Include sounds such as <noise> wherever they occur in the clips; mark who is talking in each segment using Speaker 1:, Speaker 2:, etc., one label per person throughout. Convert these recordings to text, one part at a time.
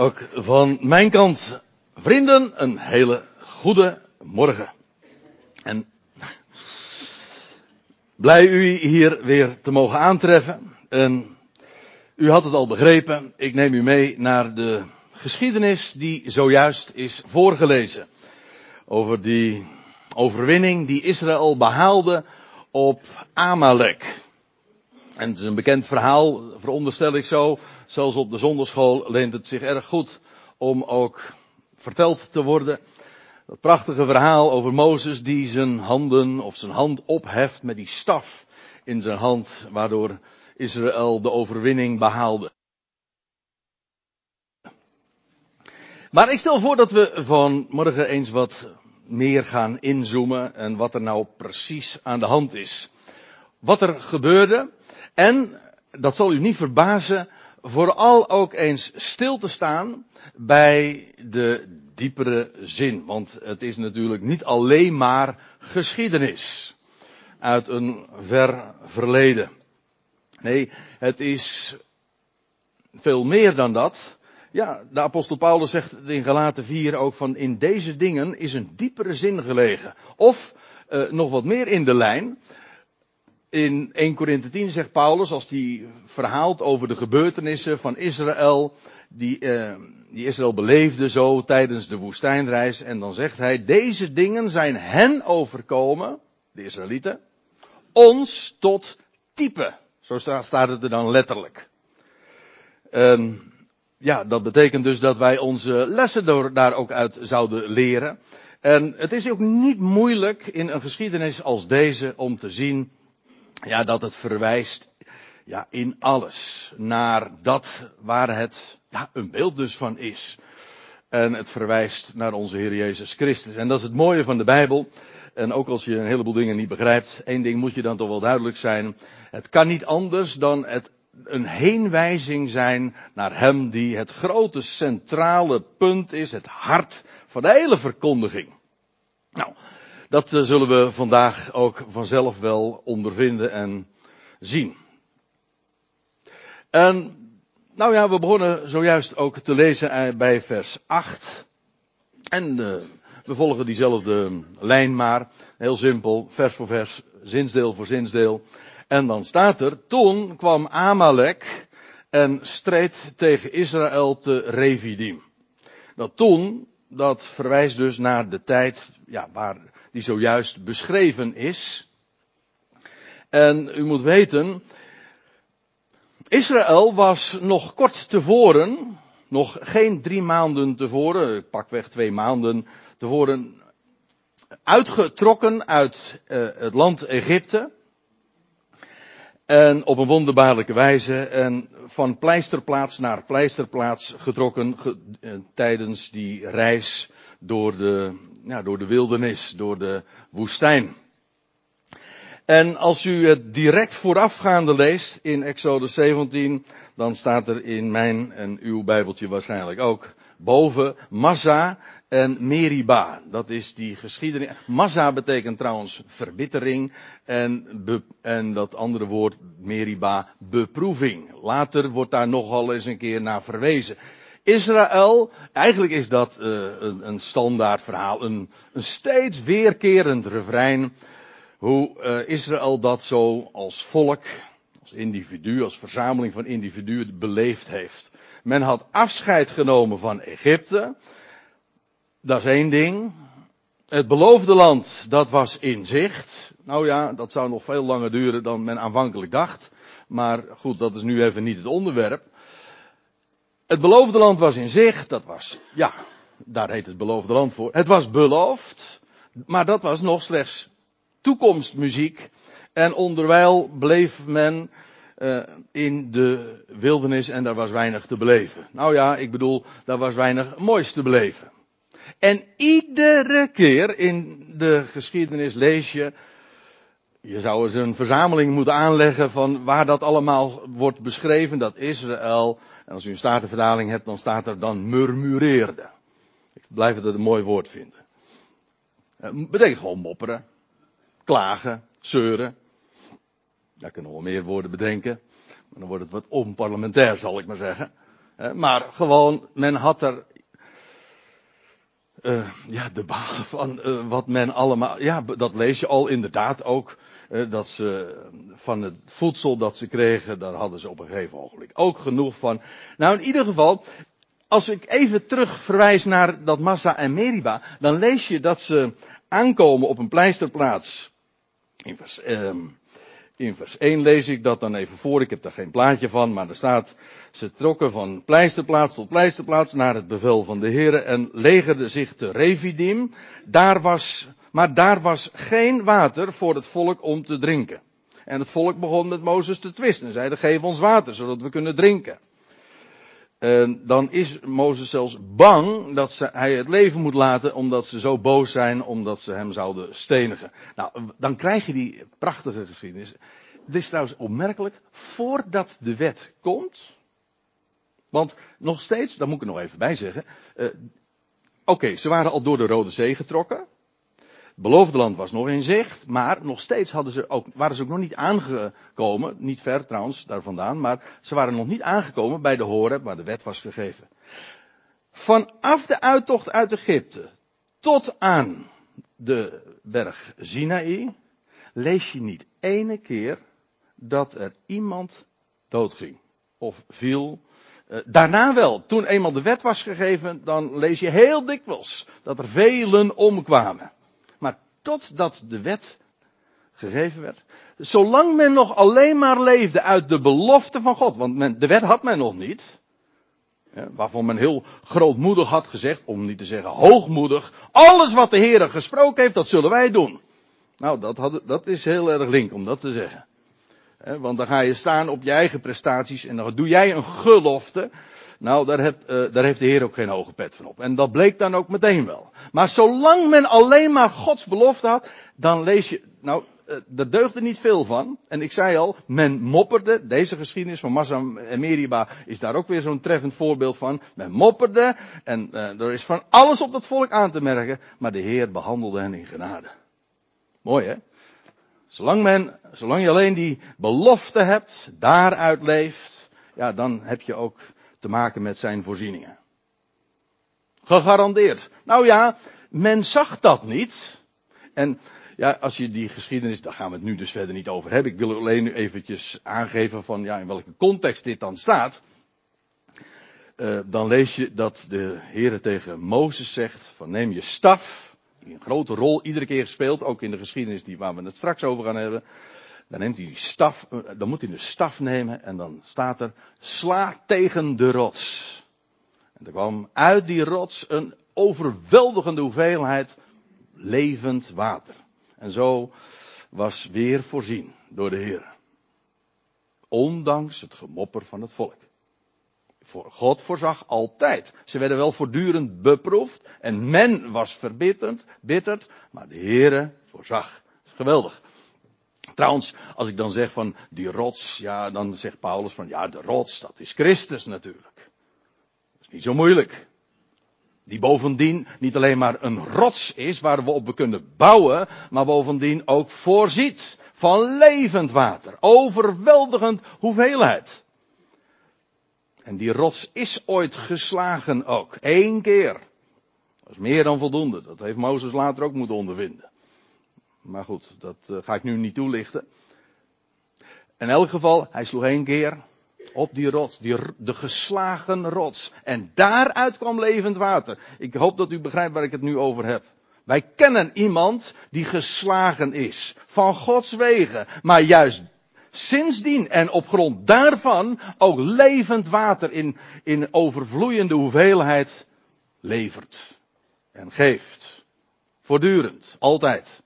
Speaker 1: Ook van mijn kant, vrienden, een hele goede morgen. En blij u hier weer te mogen aantreffen. En u had het al begrepen, ik neem u mee naar de geschiedenis die zojuist is voorgelezen. Over die overwinning die Israël behaalde op Amalek. En het is een bekend verhaal, veronderstel ik zo. Zelfs op de zonderschool leent het zich erg goed om ook verteld te worden. Dat prachtige verhaal over Mozes die zijn handen of zijn hand opheft met die staf in zijn hand, waardoor Israël de overwinning behaalde. Maar ik stel voor dat we vanmorgen eens wat meer gaan inzoomen en wat er nou precies aan de hand is. Wat er gebeurde en, dat zal u niet verbazen, vooral ook eens stil te staan bij de diepere zin. Want het is natuurlijk niet alleen maar geschiedenis uit een ver verleden. Nee, het is veel meer dan dat. Ja, de apostel Paulus zegt in Galaten 4 ook van in deze dingen is een diepere zin gelegen. Of uh, nog wat meer in de lijn. In 1 Korinthe 10 zegt Paulus, als hij verhaalt over de gebeurtenissen van Israël, die, uh, die Israël beleefde zo tijdens de woestijnreis, en dan zegt hij, deze dingen zijn hen overkomen, de Israëlieten, ons tot type. Zo staat het er dan letterlijk. Um, ja, dat betekent dus dat wij onze lessen daar ook uit zouden leren. En het is ook niet moeilijk in een geschiedenis als deze om te zien, ja, dat het verwijst, ja, in alles naar dat waar het, ja, een beeld dus van is. En het verwijst naar onze Heer Jezus Christus. En dat is het mooie van de Bijbel. En ook als je een heleboel dingen niet begrijpt, één ding moet je dan toch wel duidelijk zijn. Het kan niet anders dan het een heenwijzing zijn naar Hem die het grote centrale punt is, het hart van de hele verkondiging. Nou, dat eh, zullen we vandaag ook vanzelf wel ondervinden en zien. En, nou ja, we begonnen zojuist ook te lezen eh, bij vers 8. En uh, we volgen diezelfde lijn maar. Heel simpel, vers voor vers, zinsdeel voor zinsdeel. En dan staat er, toen kwam Amalek en streed tegen Israël te Revidim. Dat toen, dat verwijst dus naar de tijd, ja, waar die zojuist beschreven is. En u moet weten, Israël was nog kort tevoren, nog geen drie maanden tevoren, pakweg twee maanden tevoren, uitgetrokken uit uh, het land Egypte. En op een wonderbaarlijke wijze. En van pleisterplaats naar pleisterplaats getrokken ge, eh, tijdens die reis door de, ja, door de wildernis, door de woestijn. En als u het direct voorafgaande leest in Exodus 17, dan staat er in mijn en uw Bijbeltje waarschijnlijk ook boven Massa en Meriba. Dat is die geschiedenis. Massa betekent trouwens verbittering en, en dat andere woord Meriba beproeving. Later wordt daar nogal eens een keer naar verwezen. Israël, eigenlijk is dat uh, een, een standaard verhaal, een, een steeds weerkerend refrein. Hoe uh, Israël dat zo als volk, als individu, als verzameling van individuen beleefd heeft. Men had afscheid genomen van Egypte. Dat is één ding. Het beloofde land, dat was in zicht. Nou ja, dat zou nog veel langer duren dan men aanvankelijk dacht. Maar goed, dat is nu even niet het onderwerp. Het beloofde land was in zicht, dat was, ja, daar heet het beloofde land voor. Het was beloofd, maar dat was nog slechts toekomstmuziek. En onderwijl bleef men uh, in de wildernis en daar was weinig te beleven. Nou ja, ik bedoel, daar was weinig moois te beleven. En iedere keer in de geschiedenis lees je, je zou eens een verzameling moeten aanleggen van waar dat allemaal wordt beschreven, dat Israël, en als u een statenvertaling hebt, dan staat er dan murmureerde. Ik blijf het een mooi woord vinden. Het betekent gewoon mopperen, klagen, zeuren. Daar kunnen we meer woorden bedenken. Maar dan wordt het wat onparlementair, zal ik maar zeggen. maar gewoon, men had er uh, ja, de balen van wat men allemaal. Ja, dat lees je al inderdaad ook. Uh, dat ze van het voedsel dat ze kregen, daar hadden ze op een gegeven ogenblik ook genoeg van. Nou, in ieder geval, als ik even terug verwijs naar dat Massa en Meriba, dan lees je dat ze aankomen op een pleisterplaats. In vers, um, in vers 1 lees ik dat dan even voor. Ik heb daar geen plaatje van, maar er staat. Ze trokken van pleisterplaats tot pleisterplaats naar het bevel van de heren en legerden zich te Revidim. Daar was, maar daar was geen water voor het volk om te drinken. En het volk begon met Mozes te twisten. En zeiden, geef ons water, zodat we kunnen drinken. En dan is Mozes zelfs bang dat ze, hij het leven moet laten omdat ze zo boos zijn omdat ze hem zouden stenigen. Nou, dan krijg je die prachtige geschiedenis. Het is trouwens opmerkelijk, voordat de wet komt, want nog steeds, daar moet ik er nog even bij zeggen, uh, oké, ze waren al door de Rode Zee getrokken, beloofde land was nog in zicht, maar nog steeds hadden ze ook, waren ze ook nog niet aangekomen, niet ver trouwens daar vandaan, maar ze waren nog niet aangekomen bij de Horeb waar de wet was gegeven. Vanaf de uittocht uit Egypte tot aan de berg Sinaï lees je niet ene keer dat er iemand doodging of viel. Uh, daarna wel, toen eenmaal de wet was gegeven, dan lees je heel dikwijls dat er velen omkwamen totdat de wet gegeven werd. Zolang men nog alleen maar leefde uit de belofte van God, want men, de wet had men nog niet. waarvan men heel grootmoedig had gezegd, om niet te zeggen hoogmoedig, alles wat de Heer gesproken heeft, dat zullen wij doen. Nou, dat, had, dat is heel erg link om dat te zeggen. want dan ga je staan op je eigen prestaties en dan doe jij een gelofte. Nou, daar, heb, uh, daar heeft de Heer ook geen hoge pet van op. En dat bleek dan ook meteen wel. Maar zolang men alleen maar Gods belofte had, dan lees je, nou, uh, daar deugde niet veel van. En ik zei al, men mopperde, deze geschiedenis van Massa en Meriba is daar ook weer zo'n treffend voorbeeld van. Men mopperde en uh, er is van alles op dat volk aan te merken, maar de Heer behandelde hen in genade. Mooi hè? Zolang men, zolang je alleen die belofte hebt, daaruit leeft, ja, dan heb je ook te maken met zijn voorzieningen. Gegarandeerd. Nou ja, men zag dat niet. En ja, als je die geschiedenis, daar gaan we het nu dus verder niet over hebben. Ik wil alleen nu eventjes aangeven van ja, in welke context dit dan staat. Uh, dan lees je dat de Heer tegen Mozes zegt van neem je staf, die een grote rol iedere keer gespeeld, ook in de geschiedenis die, waar we het straks over gaan hebben. Dan neemt hij die staf, eh, dan moet hij de staf nemen en dan staat er, sla tegen de rots. En er kwam uit die rots een overweldigende hoeveelheid levend water. En zo was weer voorzien door de Heer. Ondanks het gemopper van het volk. Voor God voorzag altijd. Ze werden wel voortdurend beproefd en men was verbitterd, bitterd, maar de Heere voorzag. Geweldig. Trouwens, als ik dan zeg van die rots, ja, dan zegt Paulus van ja, de rots, dat is Christus natuurlijk. Dat is niet zo moeilijk. Die bovendien niet alleen maar een rots is waar we op kunnen bouwen, maar bovendien ook voorziet van levend water. Overweldigend hoeveelheid. En die rots is ooit geslagen ook. Eén keer. Dat is meer dan voldoende. Dat heeft Mozes later ook moeten ondervinden. Maar goed, dat uh, ga ik nu niet toelichten. In elk geval, hij sloeg één keer op die rots, die, de geslagen rots. En daaruit kwam levend water. Ik hoop dat u begrijpt waar ik het nu over heb. Wij kennen iemand die geslagen is. Van Gods wegen. Maar juist sindsdien en op grond daarvan ook levend water in, in overvloeiende hoeveelheid levert. En geeft. Voortdurend. Altijd.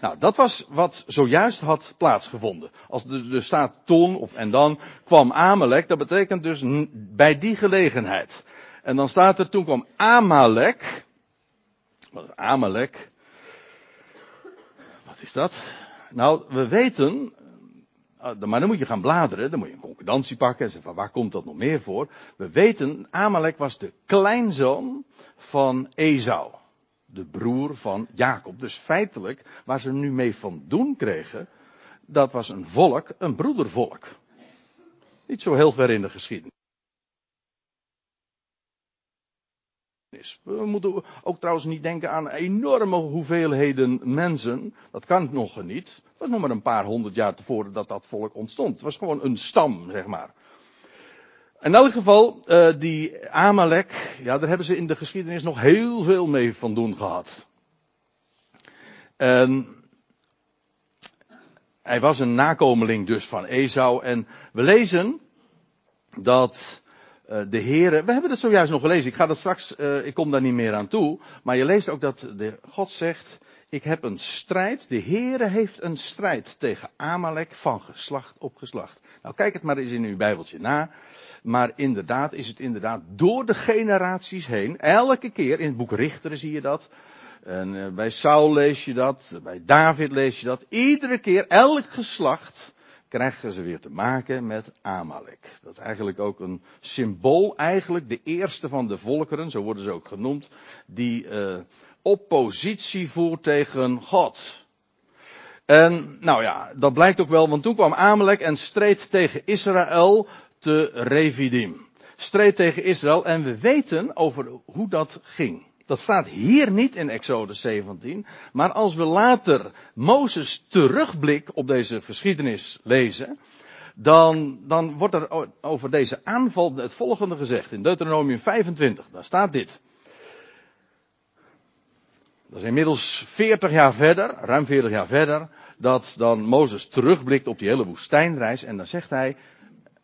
Speaker 1: Nou, dat was wat zojuist had plaatsgevonden. Als er, er staat toen of en dan kwam Amalek, dat betekent dus bij die gelegenheid. En dan staat er toen kwam Amalek. Wat is Amalek? Wat is dat? Nou, we weten, eh, maar dan moet je gaan bladeren, dan moet je een concordantie pakken en zeggen van waar komt dat nog meer voor? We weten, Amalek was de kleinzoon van Esau de broer van Jacob. Dus feitelijk, waar ze nu mee van doen kregen, dat was een volk, een broedervolk. Niet zo heel ver in de geschiedenis. We moeten ook trouwens niet denken aan enorme hoeveelheden mensen. Dat kan nog niet. Het was nog maar een paar honderd jaar tevoren dat dat volk ontstond. Het was gewoon een stam, zeg maar. In elk geval, uh, die Amalek, ja, daar hebben ze in de geschiedenis nog heel veel mee van doen gehad. En hij was een nakomeling dus van Esau. En we lezen dat uh, de Heere, we hebben het zojuist nog gelezen, ik ga dat straks, uh, ik kom daar niet meer aan toe. Maar je leest ook dat de, God zegt, ik heb een strijd, de Heere heeft een strijd tegen Amalek van geslacht op geslacht. Nou kijk het maar eens in uw Bijbeltje na. Maar inderdaad is het inderdaad door de generaties heen, elke keer, in het boek Richteren zie je dat, en uh, bij Saul lees je dat, bij David lees je dat, iedere keer, elk geslacht, krijgen ze weer te maken met Amalek. Dat is eigenlijk ook een symbool, eigenlijk de eerste van de volkeren, zo worden ze ook genoemd, die uh, oppositie voert tegen God. En nou ja, dat blijkt ook wel, want toen kwam Amalek en streed tegen Israël te Revidim. Streed tegen Israël en we weten over hoe dat ging. Dat staat hier niet in Exodus 17, maar als we later Mozes terugblik op deze geschiedenis lezen, dan, dan wordt er over deze aanval het volgende gezegd in Deuteronomium 25. Daar staat dit. Dat is inmiddels 40 jaar verder, ruim 40 jaar verder, dat dan Mozes terugblikt op die hele woestijnreis en dan zegt hij,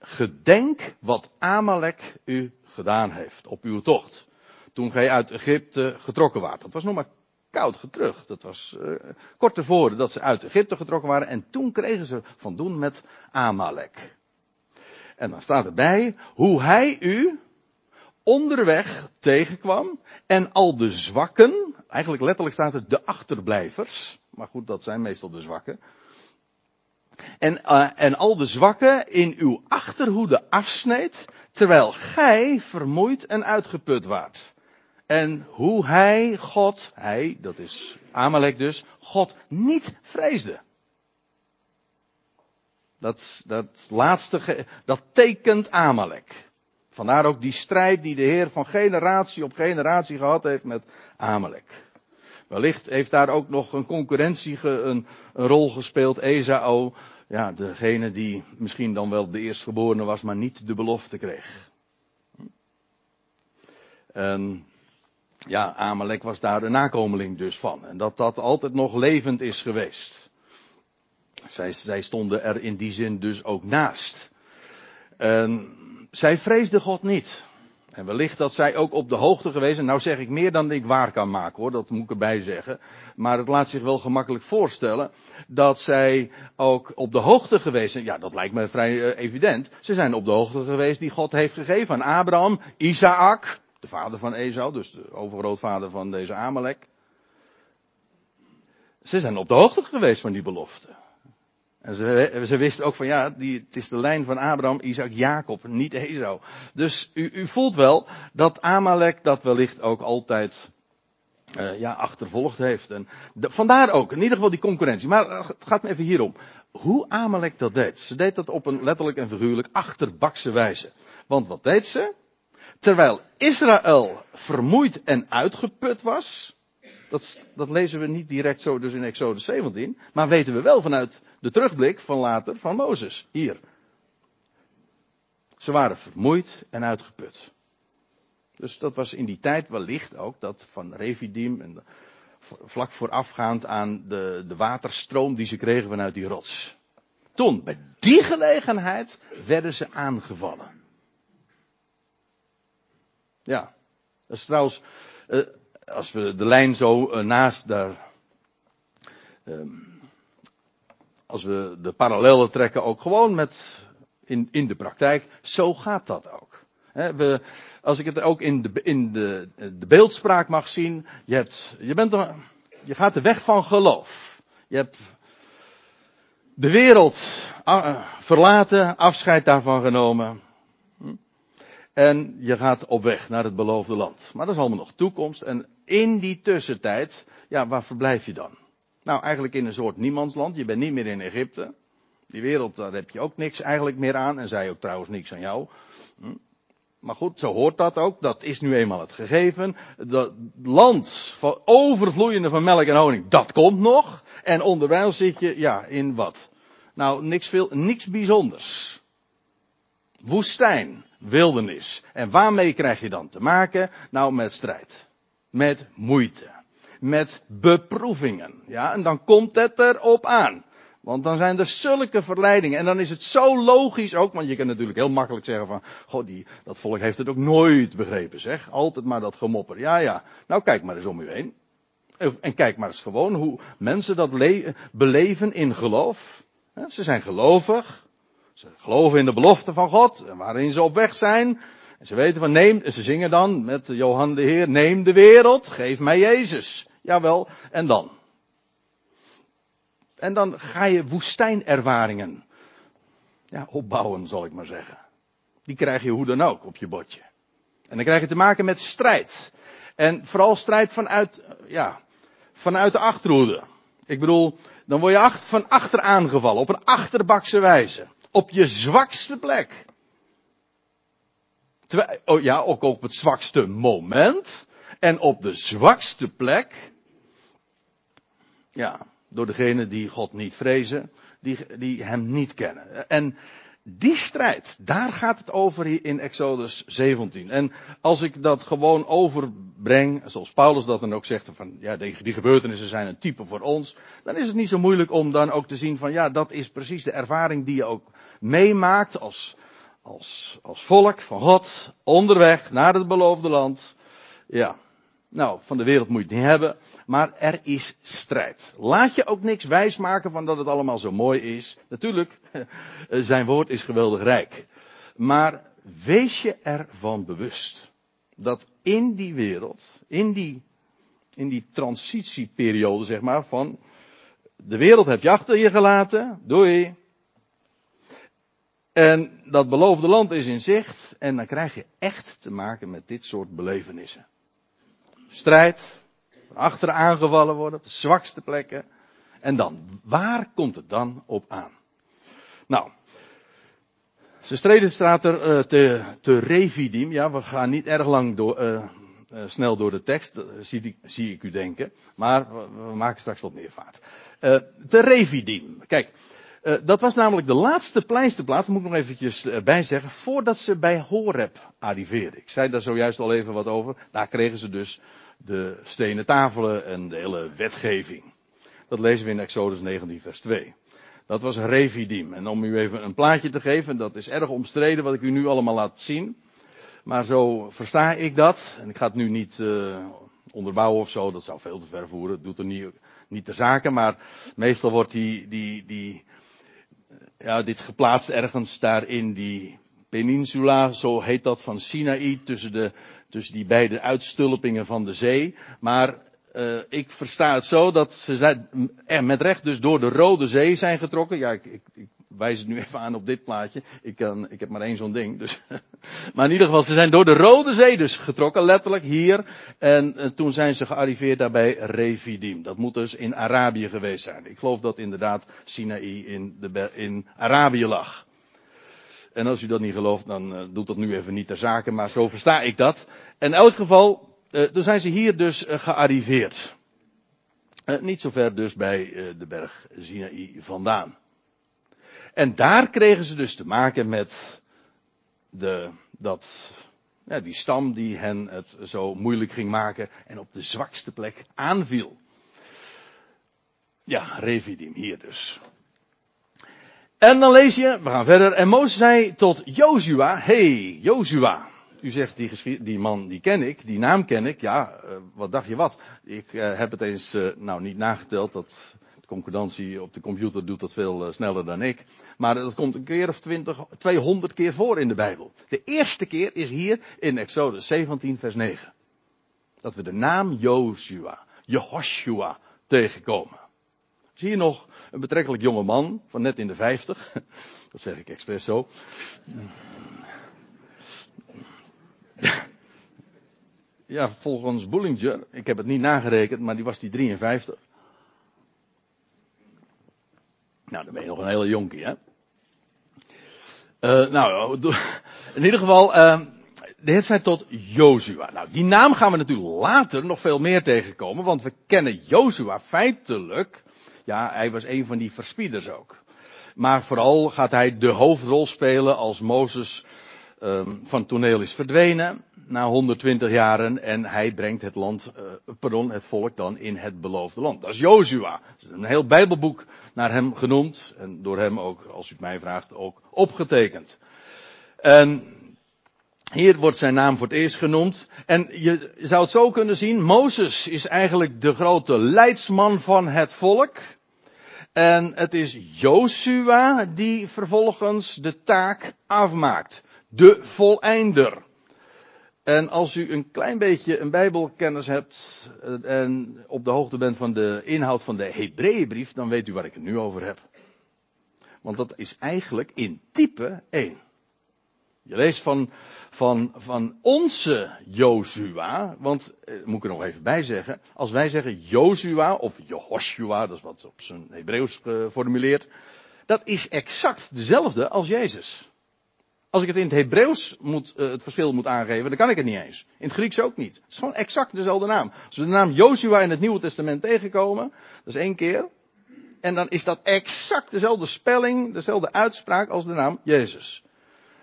Speaker 1: gedenk wat Amalek u gedaan heeft op uw tocht. Toen gij uit Egypte getrokken waart. Dat was nog maar koud terug. Dat was uh, kort tevoren dat ze uit Egypte getrokken waren. En toen kregen ze van doen met Amalek. En dan staat erbij hoe hij u onderweg tegenkwam. En al de zwakken, eigenlijk letterlijk staat er de achterblijvers. Maar goed, dat zijn meestal de zwakken. En, uh, en al de zwakken in uw achterhoede afsneed, terwijl gij vermoeid en uitgeput waart. En hoe hij God, hij, dat is Amalek dus, God niet vreesde. Dat, dat laatste, dat tekent Amalek. Vandaar ook die strijd die de Heer van generatie op generatie gehad heeft met Amalek. Wellicht heeft daar ook nog een concurrentie een, een rol gespeeld. Ezao, ja, degene die misschien dan wel de eerstgeborene was, maar niet de belofte kreeg. En ja, Amalek was daar de nakomeling dus van. En dat dat altijd nog levend is geweest. Zij, zij stonden er in die zin dus ook naast. En zij vreesde God niet. En wellicht dat zij ook op de hoogte geweest, en nou zeg ik meer dan ik waar kan maken hoor, dat moet ik erbij zeggen. Maar het laat zich wel gemakkelijk voorstellen dat zij ook op de hoogte geweest zijn. Ja, dat lijkt me vrij uh, evident. Ze zijn op de hoogte geweest die God heeft gegeven aan Abraham, Isaac, de vader van Esau, dus de overgrootvader van deze Amalek. Ze zijn op de hoogte geweest van die belofte. En ze, ze wisten ook van ja, die, het is de lijn van Abraham, Isaac, Jacob, niet Esau. Dus u, u voelt wel dat Amalek dat wellicht ook altijd uh, ja, achtervolgd heeft. En vandaar ook, in ieder geval die concurrentie. Maar uh, het gaat me even hierom. Hoe Amalek dat deed. Ze deed dat op een letterlijk en figuurlijk achterbakse wijze. Want wat deed ze? Terwijl Israël vermoeid en uitgeput was. Dat, dat lezen we niet direct zo dus in Exodus 17. Maar weten we wel vanuit de terugblik van later van Mozes. Hier. Ze waren vermoeid en uitgeput. Dus dat was in die tijd wellicht ook dat van Revidim en vlak voorafgaand aan de, de waterstroom die ze kregen vanuit die rots. Toen, bij die gelegenheid, werden ze aangevallen. Ja, dat is trouwens, uh, als we de lijn zo uh, naast daar, uh, als we de parallellen trekken ook gewoon met, in, in de praktijk, zo gaat dat ook. We, als ik het ook in, de, in de, de beeldspraak mag zien, je, hebt, je, bent je gaat de weg van geloof. Je hebt de wereld uh, verlaten, afscheid daarvan genomen. En je gaat op weg naar het beloofde land. Maar dat is allemaal nog toekomst. En in die tussentijd, ja, waar verblijf je dan? Nou, eigenlijk in een soort niemandsland. Je bent niet meer in Egypte. Die wereld, daar heb je ook niks eigenlijk meer aan. En zij ook trouwens niks aan jou. Hm? Maar goed, zo hoort dat ook. Dat is nu eenmaal het gegeven. Dat land van overvloeiende van melk en honing, dat komt nog. En onderwijl zit je, ja, in wat? Nou, niks, veel, niks bijzonders. Woestijn, wildernis. En waarmee krijg je dan te maken? Nou, met strijd. Met moeite. Met beproevingen. Ja, en dan komt het erop aan. Want dan zijn er zulke verleidingen. En dan is het zo logisch ook, want je kan natuurlijk heel makkelijk zeggen van, god, die, dat volk heeft het ook nooit begrepen, zeg. Altijd maar dat gemopper. Ja, ja. Nou, kijk maar eens om u heen. En kijk maar eens gewoon hoe mensen dat beleven in geloof. Ze zijn gelovig. Ze geloven in de belofte van God, waarin ze op weg zijn. En ze weten van neem, ze zingen dan met Johan de Heer, neem de wereld, geef mij Jezus. Jawel, en dan? En dan ga je woestijnervaringen ja, opbouwen, zal ik maar zeggen. Die krijg je hoe dan ook op je bordje. En dan krijg je te maken met strijd. En vooral strijd vanuit, ja, vanuit de achterhoede. Ik bedoel, dan word je van achter aangevallen, op een achterbakse wijze. Op je zwakste plek. Terwijl, oh ja, ook op het zwakste moment. En op de zwakste plek. Ja, door degenen die God niet vrezen, die, die hem niet kennen. En die strijd, daar gaat het over in Exodus 17. En als ik dat gewoon overbreng, zoals Paulus dat dan ook zegt, van ja, die gebeurtenissen zijn een type voor ons, dan is het niet zo moeilijk om dan ook te zien van ja, dat is precies de ervaring die je ook meemaakt als, als, als volk van God, onderweg naar het beloofde land. Ja, nou, van de wereld moet je het niet hebben, maar er is strijd. Laat je ook niks wijsmaken van dat het allemaal zo mooi is. Natuurlijk, <laughs> zijn woord is geweldig rijk. Maar wees je ervan bewust dat in die wereld, in die, in die transitieperiode zeg maar, van de wereld heb je achter je gelaten, doei. En dat beloofde land is in zicht en dan krijg je echt te maken met dit soort belevenissen strijd, achter aangevallen worden, op de zwakste plekken. En dan, waar komt het dan op aan? Nou, ze streden staat er uh, te, te revidim. Ja, we gaan niet erg lang door, uh, uh, snel door de tekst, zie, zie, ik u denken. Maar we, we maken straks wat meer vaart. te revidim. Kijk, uh, dat was namelijk de laatste pleisterplaats, moet ik nog eventjes erbij zeggen, voordat ze bij Horeb arriveerden. Ik zei daar zojuist al even wat over. Daar kregen ze dus de stenen tafelen en de hele wetgeving. Dat lezen we in Exodus 19 vers 2. Dat was Revidim. En om u even een plaatje te geven, dat is erg omstreden wat ik u nu allemaal laat zien. Maar zo versta ik dat. En ik ga het nu niet uh, onderbouwen of zo, dat zou veel te ver voeren. Het doet er niet, niet de zaken, maar meestal wordt die, die, die, ja, dit geplaatst ergens daar in die peninsula, zo heet dat van Sinaï, tussen, de, tussen die beide uitstulpingen van de zee. Maar uh, ik versta het zo dat ze zijn, er met recht dus door de Rode Zee zijn getrokken. Ja, ik, ik wijs het nu even aan op dit plaatje. Ik, kan, ik heb maar één zo'n ding. Dus. <laughs> maar in ieder geval, ze zijn door de Rode Zee dus getrokken, letterlijk hier. En uh, toen zijn ze gearriveerd daarbij Revidim. Dat moet dus in Arabië geweest zijn. Ik geloof dat inderdaad Sinaï in, de, in Arabië lag. En als u dat niet gelooft, dan uh, doet dat nu even niet ter zake, maar zo versta ik dat. In elk geval, uh, dan zijn ze hier dus gearriveerd. niet zo ver dus bij de berg Sinaï vandaan. En daar kregen ze dus te maken met de, dat, ja, die stam die hen het zo moeilijk ging maken en op de zwakste plek aanviel. Ja, Revidim hier dus. En dan lees je, we gaan verder. En Mozes zei tot Jozua, hey, Jozua. U zegt, die, die man, die ken ik, die naam ken ik. Ja, uh, wat dacht je wat? Ik uh, heb het eens, uh, nou niet nageteld, dat de concordantie op de computer doet dat veel sneller dan ik. Maar dat komt een keer of 20, 200 keer voor in de Bijbel. De eerste keer is hier in Exodus 17 vers 9. Dat we de naam Jozua, Jehoshua tegenkomen. Zie je nog een betrekkelijk jonge man van net in de vijftig. <laughs> Dat zeg ik expres zo. Ja, volgens Bullinger, ik heb het niet nagerekend, maar die was die 53. Nou, dan ben nog een hele jonkie, hè? Uh, nou, in ieder geval, uh, de Heer tot Jozua. Nou, die naam gaan we natuurlijk later nog veel meer tegenkomen, want we kennen Jozua feitelijk. Ja, hij was een van die verspieders ook. Maar vooral gaat hij de hoofdrol spelen als Mozes van toneel is verdwenen na 120 jaren en hij brengt het land, uh, pardon, het volk dan in het beloofde land. Dat is Jozua. Een heel Bijbelboek naar hem genoemd en door hem ook, als u het mij vraagt, ook opgetekend. En hier wordt zijn naam voor het eerst genoemd. En je zou het zo kunnen zien, Mozes is eigenlijk de grote leidsman van het volk. En het is Jozua die vervolgens de taak afmaakt. De voleinder. En als u een klein beetje een bijbelkennis hebt eh, en op de hoogte bent van de inhoud van de Hebreeënbrief, dan weet u waar ik het nu over heb. Want dat is eigenlijk in type 1. Je leest van, van, van onze Jozua, want, eh, moet ik er nog even bij zeggen, als wij zeggen Jozua of Jehoshua, dat is wat op zijn Hebreeuws geformuleerd, dat is exact dezelfde als Jezus. Als ik het in het Hebreeuws moet, uh, het verschil moet aangeven, dan kan ik het niet eens. In het Grieks ook niet. Het is gewoon exact dezelfde naam. Als we de naam Jozua in het Nieuwe Testament tegenkomen, dat is één keer. En dan is dat exact dezelfde spelling, dezelfde uitspraak als de naam Jezus.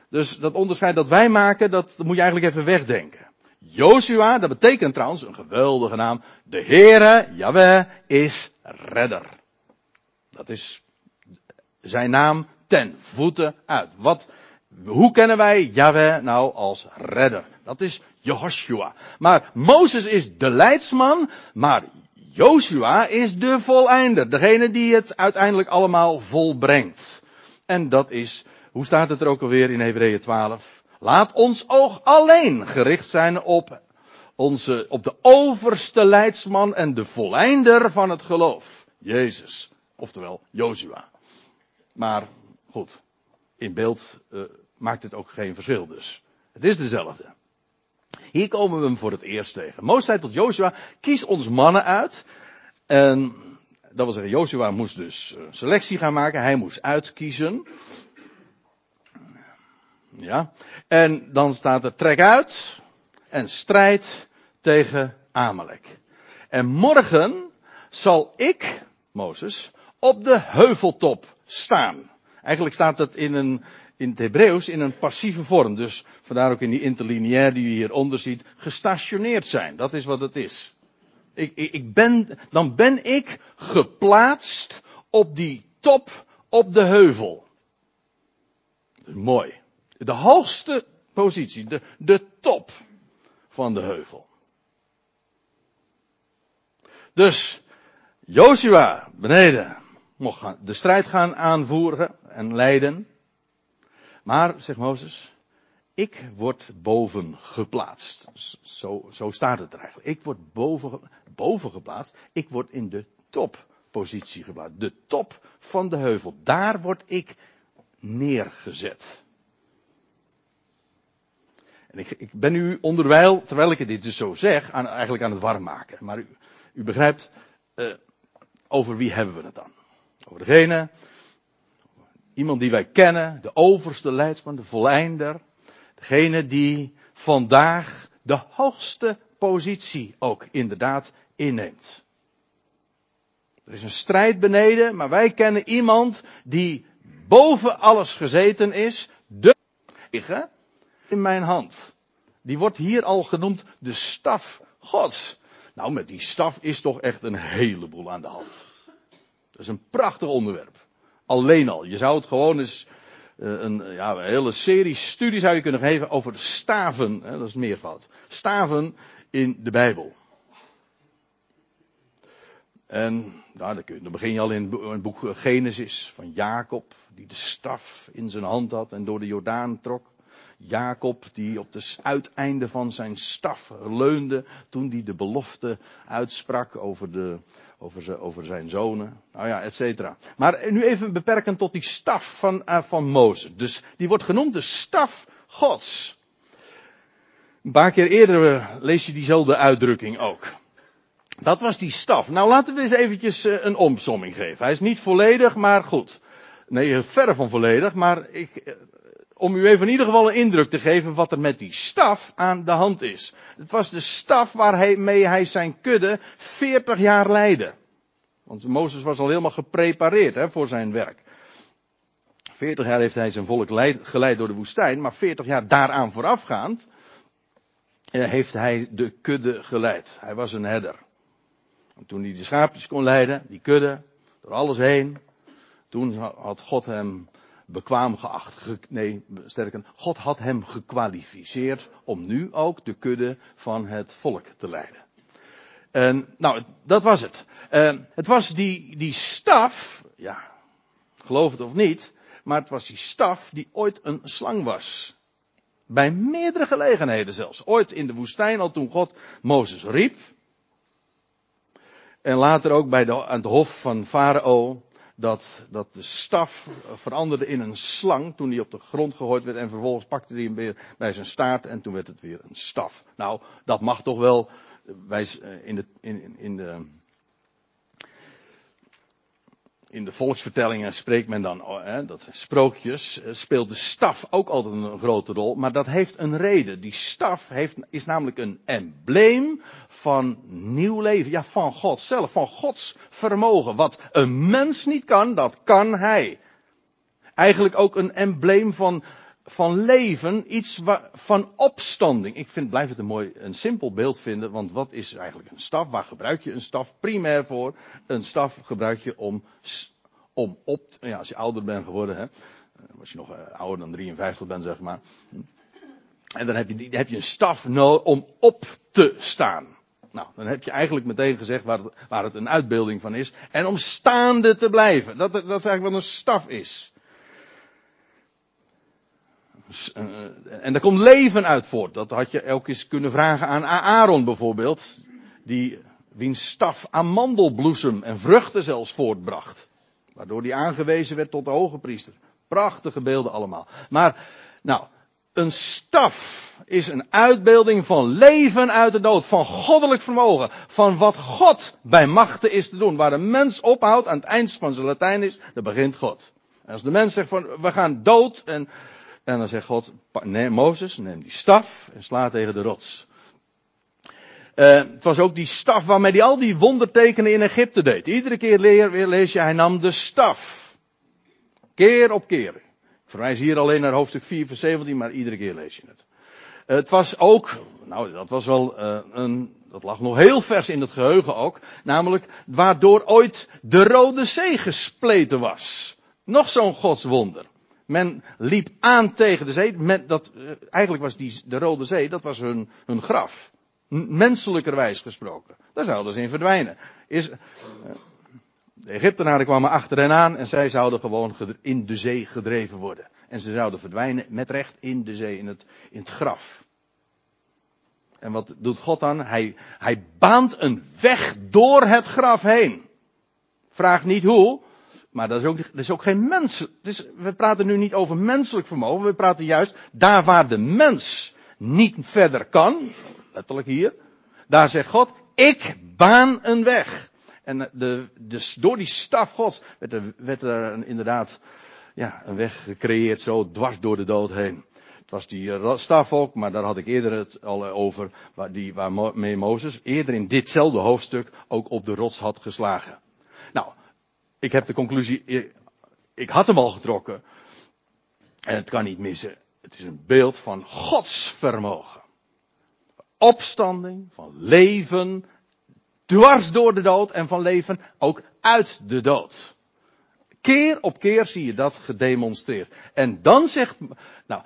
Speaker 1: Dus dat onderscheid dat wij maken, dat, dat moet je eigenlijk even wegdenken. Joshua, dat betekent trouwens een geweldige naam. De Heere, Yahweh, is redder. Dat is zijn naam ten voeten uit. Wat, hoe kennen wij Yahweh nou als redder? Dat is Jehoshua. Maar Mozes is de leidsman, maar Joshua is de voleinder. Degene die het uiteindelijk allemaal volbrengt. En dat is hoe staat het er ook alweer in Hebreeën 12? Laat ons oog alleen gericht zijn op onze, op de overste leidsman en de volleinder van het geloof. Jezus. Oftewel, Jozua. Maar, goed. In beeld uh, maakt het ook geen verschil dus. Het is dezelfde. Hier komen we hem voor het eerst tegen. Mozes zei tot Jozua, kies ons mannen uit. En dat wil zeggen, Jozua moest dus eh, selectie gaan maken. Hij moest uitkiezen. Ja. En dan staat er trek uit en strijd tegen Amalek. En morgen zal ik, Mozes, op de heuveltop staan. Eigenlijk staat het in, een, in het Hebreeuws in een passieve vorm. Dus vandaar ook in die interlineair die u hieronder ziet, gestationeerd zijn. Dat is wat het is. Ik, ik, ik ben, dan ben ik geplaatst op die top op de heuvel. mooi. De hoogste positie, de, de top van de heuvel. Dus, Joshua beneden mocht de strijd gaan aanvoeren en leiden. Maar, zegt Mozes, ik word boven geplaatst. Zo, zo staat het er eigenlijk. Ik word boven, boven geplaatst. Ik word in de toppositie geplaatst. De top van de heuvel. Daar word ik neergezet. En ik, ik ben u onderwijl, terwijl ik dit dus zo zeg, aan, eigenlijk aan het warm maken. Maar u, u begrijpt, uh, over wie hebben we het dan? Over degene, iemand die wij kennen, de overste leidsman, de volleinder. Degene die vandaag de hoogste positie ook inderdaad inneemt. Er is een strijd beneden, maar wij kennen iemand die boven alles gezeten is, de in mijn hand. Die wordt hier al genoemd de staf Gods. Nou, met die staf is toch echt een heleboel aan de hand. Dat is een prachtig onderwerp. Alleen al. Je zou het gewoon eens eh, een, ja, een hele serie studies zou je kunnen geven over staven. Hè, dat is meervoud. Staven in de Bijbel. En nou, dan begin je al in het boek Genesis van Jacob, die de staf in zijn hand had en door de Jordaan trok. Jacob die op het uiteinde van zijn staf leunde toen hij de belofte uitsprak over, de, over, over zijn zonen. Nou ja, et cetera. Maar nu even beperken tot die staf van, uh, van Mozes. Dus die wordt genoemd de staf Gods. Een paar keer eerder uh, lees je diezelfde uitdrukking ook. Dat was die staf. Nou laten we eens eventjes uh, een omsomming geven. Hij is niet volledig, maar goed. Nee, verre van volledig, maar ik, om u even in ieder geval een indruk te geven wat er met die staf aan de hand is. Het was de staf waarmee hij zijn kudde 40 jaar leidde. Want Mozes was al helemaal geprepareerd hè, voor zijn werk. 40 jaar heeft hij zijn volk geleid door de woestijn, maar 40 jaar daaraan voorafgaand eh, heeft hij de kudde geleid. Hij was een herder. En toen hij de schaapjes kon leiden, die kudde, door alles heen, toen had God hem bekwaam geacht. Nee, sterker, God had hem gekwalificeerd om nu ook de kudde van het volk te leiden. En, nou, dat was het. Het was die, die staf, ja, geloof het of niet, maar het was die staf die ooit een slang was. Bij meerdere gelegenheden zelfs. Ooit in de woestijn al toen God Mozes riep. En later ook bij de, aan het hof van Farao. Dat, dat de staf veranderde in een slang toen hij op de grond gegooid werd. En vervolgens pakte hij hem weer bij zijn staart en toen werd het weer een staf. Nou, dat mag toch wel. Wij, eh, in de, in, in de in de volksvertellingen spreekt men dan, oh, hè, dat sprookjes, eh, speelt de staf ook altijd een grote rol, maar dat heeft een reden. Die staf heeft, is namelijk een embleem van nieuw leven, ja, van God zelf, van Gods vermogen. Wat een mens niet kan, dat kan hij. Eigenlijk ook een embleem van, van leven, iets van opstanding. Ik vind, blijf het een mooi, een simpel beeld vinden, want wat is eigenlijk een staf? Waar gebruik je een staf primair voor? Een staf gebruik je om, om op, ja, als je ouder bent geworden, hè, als je nog eh, ouder dan 53 bent, zeg maar. En dan heb je, heb je een staf nodig om op te staan. Nou, dan heb je eigenlijk meteen gezegd waar het, waar het een uitbeelding van is. En om staande te blijven. Dat, dat is eigenlijk wat een staf is. Eh, en daar komt leven uit voort. Dat had je elke eens kunnen vragen aan Aaron bijvoorbeeld. Die, wiens staf amandelbloesem en vruchten zelfs voortbracht. Waardoor die aangewezen werd tot de hoge priester. Prachtige beelden allemaal. Maar, nou, een staf is een uitbeelding van leven uit de dood. Van goddelijk vermogen. Van wat God bij machten is te doen. Waar een mens ophoudt aan het eind van zijn Latijn is, dan begint God. En als de mens zegt van, we gaan dood en en dan zegt God, nee, Mozes, neem die staf en sla tegen de rots. Uh, het was ook die staf waarmee hij al die wondertekenen in Egypte deed. Iedere keer lees je, hij nam de staf. Keer op keer. Ik verwijs hier alleen naar hoofdstuk 4 vers 17, maar iedere keer lees je het. Uh, het was ook, nou dat was wel uh, een, dat lag nog heel vers in het geheugen ook, namelijk waardoor ooit de Rode Zee gespleten was. Nog zo'n godswonder. Men liep aan tegen de zee. Men, dat, eh, eigenlijk was die, de Rode Zee, dat was hun, hun graf. Menselijkerwijs gesproken. Daar zouden ze in verdwijnen. Is, eh, de Egyptenaren kwamen achter hen aan en zij zouden gewoon in de zee gedreven worden. En ze zouden verdwijnen met recht in de zee, in het, in het graf. En wat doet God dan? Hij, hij baant een weg door het graf heen. Vraag niet hoe, maar dat is ook, dat is ook geen mens. Is, we praten nu niet over menselijk vermogen. We praten juist daar waar de mens niet verder kan. Letterlijk hier. Daar zegt God, ik baan een weg. En de, dus door die staf gods werd er, werd er inderdaad ja, een weg gecreëerd zo dwars door de dood heen. Het was die eh, staf ook, maar daar had ik eerder het al over, waar, die, waarmee Mozes eerder in ditzelfde hoofdstuk ook op de rots had geslagen. Nou, ik heb de conclusie, ik had hem al getrokken. En het kan niet missen. Het is een beeld van Gods vermogen. Opstanding, van leven, dwars door de dood en van leven ook uit de dood. Keer op keer zie je dat gedemonstreerd. En dan zegt, nou,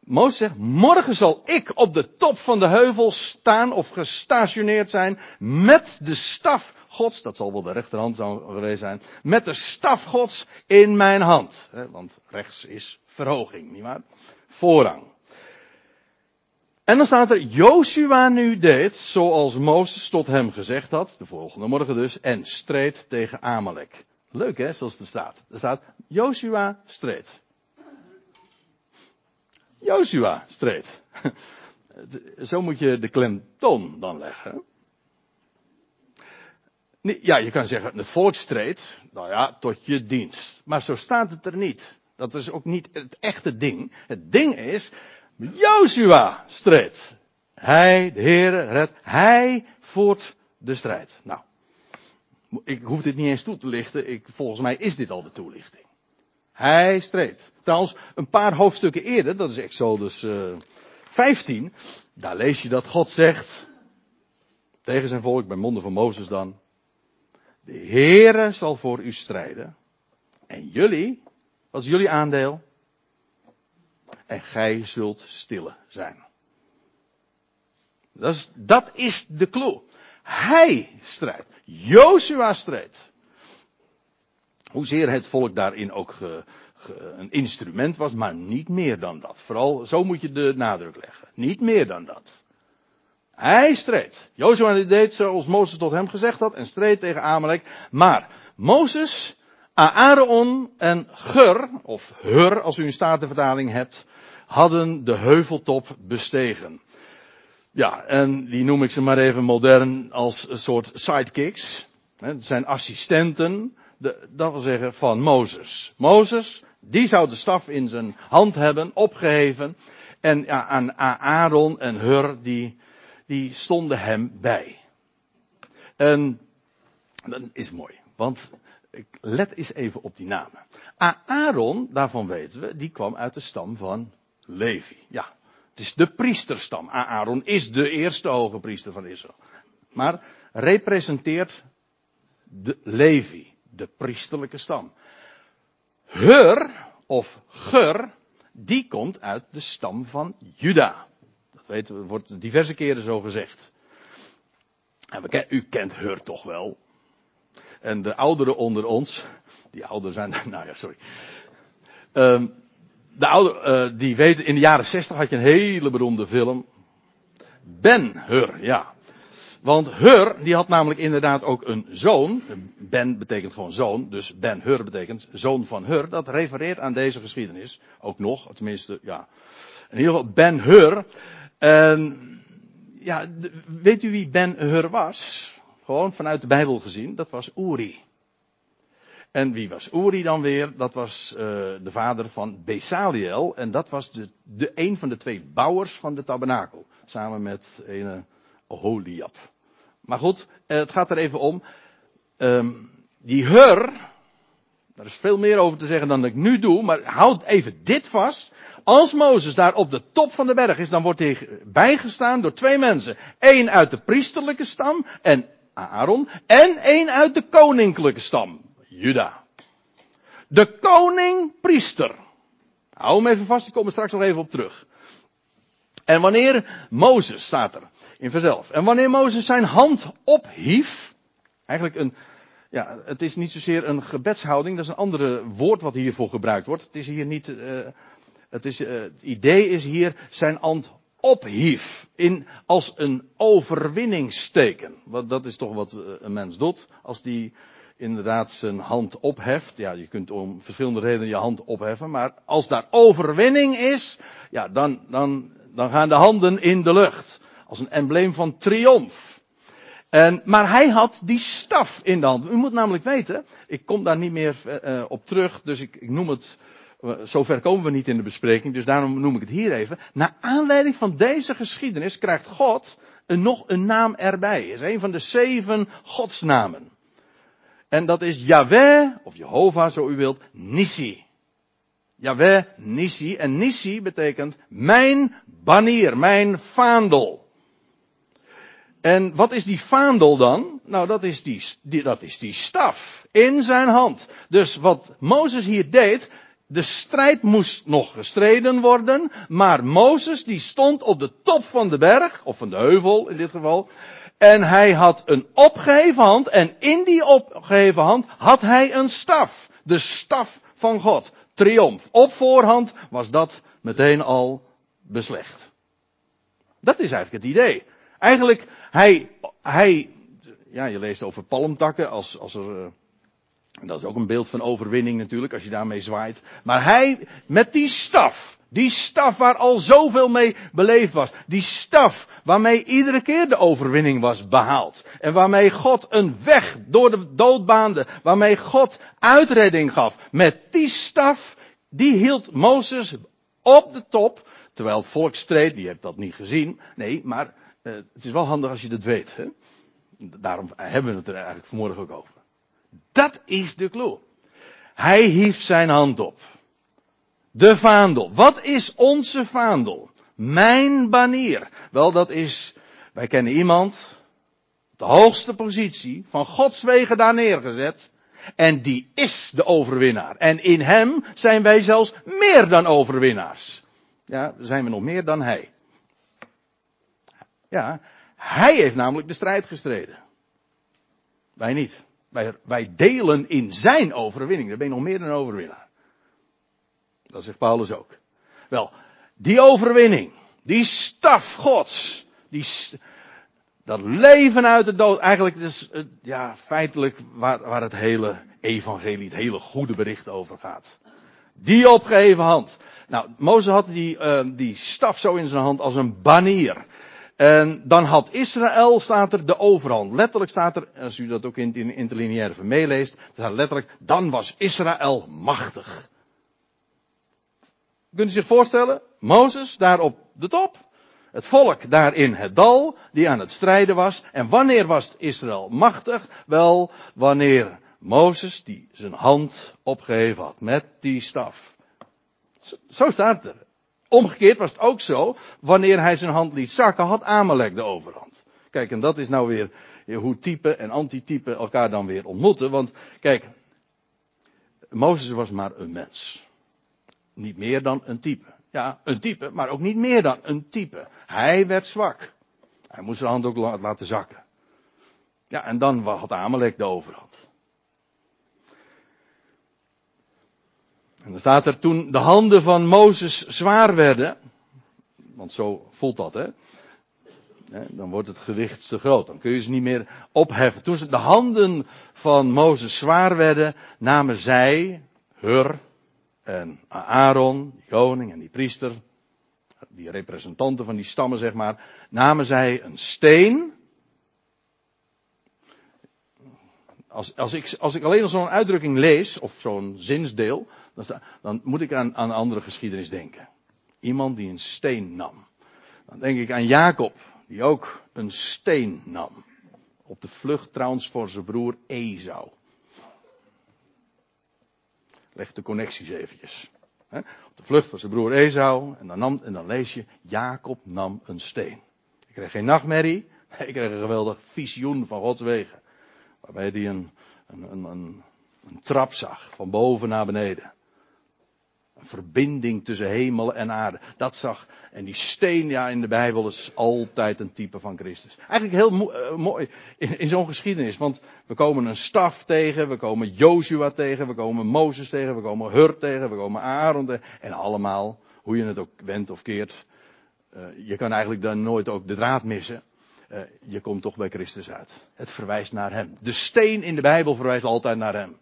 Speaker 1: Mozes zegt, morgen zal ik op de top van de heuvel staan of gestationeerd zijn met de staf gods, dat zal wel de rechterhand geweest zijn, met de staf gods in mijn hand. Want rechts is verhoging, nietwaar? Voorrang. En dan staat er, Joshua nu deed zoals Mozes tot hem gezegd had, de volgende morgen dus, en streed tegen Amalek. Leuk hè, zoals het staat. Er staat, Joshua streed. Joshua streed. <laughs> Zo moet je de klemtoon dan leggen. Ja, je kan zeggen, het volk streed, nou ja, tot je dienst. Maar zo staat het er niet. Dat is ook niet het echte ding. Het ding is, Joshua streed. Hij, de Heere, redt. Hij voert de strijd. Nou, ik hoef dit niet eens toe te lichten. Ik, volgens mij is dit al de toelichting. Hij streed. Trouwens, een paar hoofdstukken eerder, dat is Exodus uh, 15, daar lees je dat God zegt, tegen zijn volk, bij monden van Mozes dan, de Heere zal voor u strijden. En jullie, wat is jullie aandeel? En gij zult stille zijn. Dat is, dat is de clue. Hij strijdt. Joshua strijdt. Hoezeer het volk daarin ook een instrument was, maar niet meer dan dat. Vooral, zo moet je de nadruk leggen. Niet meer dan dat. Hij streed. Jozua deed zoals Mozes tot hem gezegd had en streed tegen Amalek. Maar Mozes, Aaron en Ger, of Hur als u een statenvertaling hebt, hadden de heuveltop bestegen. Ja, en die noem ik ze maar even modern als een soort sidekicks. Het zijn assistenten, dat wil zeggen van Mozes. Mozes, die zou de staf in zijn hand hebben, opgeheven. En ja, aan Aaron en Hur, die, die stonden hem bij. En dat is mooi, want let eens even op die namen. Aaron, daarvan weten we, die kwam uit de stam van Levi. Ja, het is de priesterstam. Aaron is de eerste hoge priester van Israël. Maar representeert de Levi, de priesterlijke stam. Hur, of Ger, die komt uit de stam van Juda. Dat weten we, wordt diverse keren zo gezegd. En we, u kent Hur toch wel. En de ouderen onder ons, die ouderen zijn, <laughs> nou ja, sorry. Um, de oude, uh, die weten, in de jaren 60 had je een hele beroemde film. Ben Hur, ja. Want Hur, die had namelijk inderdaad ook een zoon. Ben betekent gewoon zoon, dus Ben Hur betekent zoon van Hur. Dat refereert aan deze geschiedenis. Ook nog, tenminste, ja. In ieder geval Ben Hur. En, ja, weet u wie Ben Hur was? Gewoon vanuit de Bijbel gezien. Dat was Uri. En wie was Uri dan weer? Dat was uh, de vader van Besaliel. En dat was de, de, een van de twee bouwers van de tabernakel. Samen met een Oholiab. Maar goed, uh, het gaat er even om. Um, die Hur, daar is veel meer over te zeggen dan ik nu doe, maar houd even dit vast. Als Mozes daar op de top van de berg is, dan wordt hij bijgestaan door twee mensen. Eén uit de priesterlijke stam en Aaron en één uit de koninklijke stam. Juda. De koning-priester. Hou hem even vast, ik kom er straks nog even op terug. En wanneer Mozes, staat er in verzelf, en wanneer Mozes zijn hand ophief, eigenlijk een, ja, het is niet zozeer een gebedshouding, dat is een andere woord wat hiervoor gebruikt wordt. Het is hier niet, uh, het, is, uh, het idee is hier zijn hand ophief. In, als een overwinningsteken. Want dat is toch wat een mens doet. Als die inderdaad zijn hand opheft. Ja, je kunt om verschillende redenen je hand opheffen. Maar als daar overwinning is, ja, dan, dan, dan gaan de handen in de lucht. Als een embleem van triomf. En, maar hij had die staf in de hand. U moet namelijk weten, ik kom daar niet meer uh, op terug, dus ik, ik noem het, uh, zover komen we niet in de bespreking, dus daarom noem ik het hier even. Naar aanleiding van deze geschiedenis krijgt God een, nog een naam erbij. Is een van de zeven godsnamen. En dat is Yahweh, of Jehovah zo u wilt, Nissi. Yahweh, Nissi. En Nissi betekent mijn banier, mijn vaandel. En wat is die vaandel dan? Nou, dat is die, dat is die staf in zijn hand. Dus wat Mozes hier deed, de strijd moest nog gestreden worden, maar Mozes die stond op de top van de berg, of van de heuvel in dit geval, en hij had een opgeheven hand. En in die opgeheven hand had hij een staf. De staf van God. Triomf. Op voorhand was dat meteen al beslecht. Dat is eigenlijk het idee. Eigenlijk, hij, hij, ja, je leest over palmtakken als, als er, uh, dat is ook een beeld van overwinning natuurlijk, als je daarmee zwaait. Maar hij, met die staf, die staf waar al zoveel mee beleefd was. Die staf waarmee iedere keer de overwinning was behaald. En waarmee God een weg door de dood baande. Waarmee God uitredding gaf. Met die staf die hield Mozes op de top, terwijl het volk streed, die heeft dat niet gezien. Nee, maar uh, het is wel handig als je dat weet. Hè? Daarom hebben we het er eigenlijk vanmorgen ook over. Dat is de clue. Hij hief zijn hand op. De vaandel. Wat is onze vaandel? Mijn banier. Wel, dat is, wij kennen iemand, de hoogste positie, van Gods wegen daar neergezet. En die is de overwinnaar. En in hem zijn wij zelfs meer dan overwinnaars. Ja, zijn we nog meer dan hij. Ja, hij heeft namelijk de strijd gestreden. Wij niet. Wij, wij delen in zijn overwinning. Daar ben je nog meer dan overwinnaar. Dat zegt Paulus ook. Wel, die overwinning, die staf Gods, die, dat leven uit de dood, eigenlijk is ja, feitelijk waar, waar het hele evangelie, het hele goede bericht over gaat. Die opgeheven hand. Nou, Mozes had die, uh, die staf zo in zijn hand als een banier. En dan had Israël, staat er, de overhand. Letterlijk staat er, als u dat ook in het interlineaire meeleest, staat letterlijk, dan was Israël machtig. Kunt u zich voorstellen? Mozes daar op de top. Het volk daar in het dal, die aan het strijden was. En wanneer was Israël machtig? Wel, wanneer Mozes die zijn hand opgeheven had met die staf. Zo staat het er. Omgekeerd was het ook zo, wanneer hij zijn hand liet zakken, had Amalek de overhand. Kijk, en dat is nou weer hoe type en antitype elkaar dan weer ontmoeten. Want kijk, Mozes was maar een mens. Niet meer dan een type. Ja, een type, maar ook niet meer dan een type. Hij werd zwak. Hij moest zijn hand ook laten zakken. Ja, en dan had Amalek de overhand. En dan staat er toen de handen van Mozes zwaar werden. Want zo voelt dat, hè. Dan wordt het gewicht te groot. Dan kun je ze niet meer opheffen. Toen de handen van Mozes zwaar werden, namen zij, Hur en Aaron, die koning en die priester, die representanten van die stammen, zeg maar, namen zij een steen. Als, als, ik, als ik alleen al zo'n uitdrukking lees, of zo'n zinsdeel, dan, dan moet ik aan, aan andere geschiedenis denken. Iemand die een steen nam. Dan denk ik aan Jacob, die ook een steen nam. Op de vlucht trouwens voor zijn broer Esau. Leg de connecties eventjes. Op de vlucht voor zijn broer Esau. En dan, nam, lees je, Jacob nam een steen. Ik kreeg geen nachtmerrie. <laughs> Ik kreeg een geweldig visioen van Gods wegen. Waarbij hij een, een, een, een, een trap zag, van boven naar beneden. Een verbinding tussen hemel en aarde. Dat zag. En die steen, ja, in de Bijbel is altijd een type van Christus. Eigenlijk heel uh, mooi in, in zo'n geschiedenis. Want we komen een staf tegen, we komen Joshua tegen, we komen Mozes tegen, we komen Hur tegen, we komen Aaron tegen. En allemaal, hoe je het ook wendt of keert. Uh, je kan eigenlijk dan nooit ook de draad missen. Uh, je komt toch bij Christus uit. Het verwijst naar hem. De steen in de Bijbel verwijst altijd naar hem.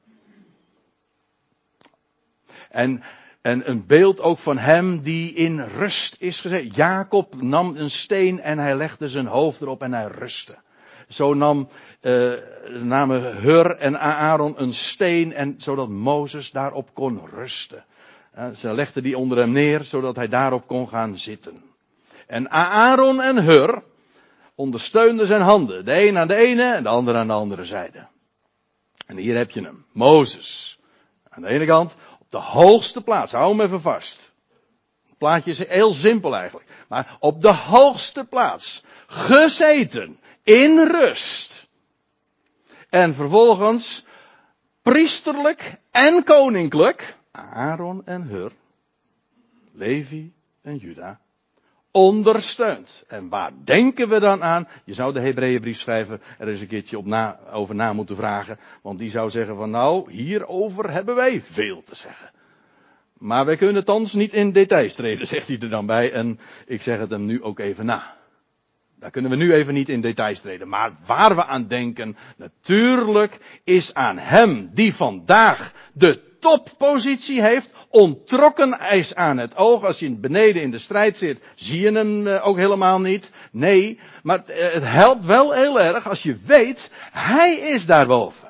Speaker 1: En en een beeld ook van hem die in rust is gezet. Jacob nam een steen en hij legde zijn hoofd erop en hij rustte. Zo nam, uh, namen Hur en Aaron een steen en zodat Mozes daarop kon rusten. Uh, ze legden die onder hem neer zodat hij daarop kon gaan zitten. En Aaron en Hur ondersteunden zijn handen. De een aan de ene en de ander aan de andere zijde. En hier heb je hem. Mozes. Aan de ene kant de hoogste plaats. Hou hem even vast. Het plaatje is heel simpel eigenlijk. Maar op de hoogste plaats. Gezeten. In rust. En vervolgens priesterlijk en koninklijk. Aaron en Hur. Levi en Juda ondersteunt. En waar denken we dan aan? Je zou de Hebreeënbrief schrijven, er eens een keertje op na, over na moeten vragen. Want die zou zeggen van nou, hierover hebben wij veel te zeggen. Maar wij kunnen thans niet in details treden, <laughs> zegt hij er dan bij. En ik zeg het hem nu ook even na. Daar kunnen we nu even niet in details treden. Maar waar we aan denken, natuurlijk, is aan hem die vandaag de toppositie heeft, ontrokken is aan het oog. Als je beneden in de strijd zit, zie je hem eh, ook helemaal niet. Nee, maar eh, het helpt wel heel erg als je weet, hij is daarboven.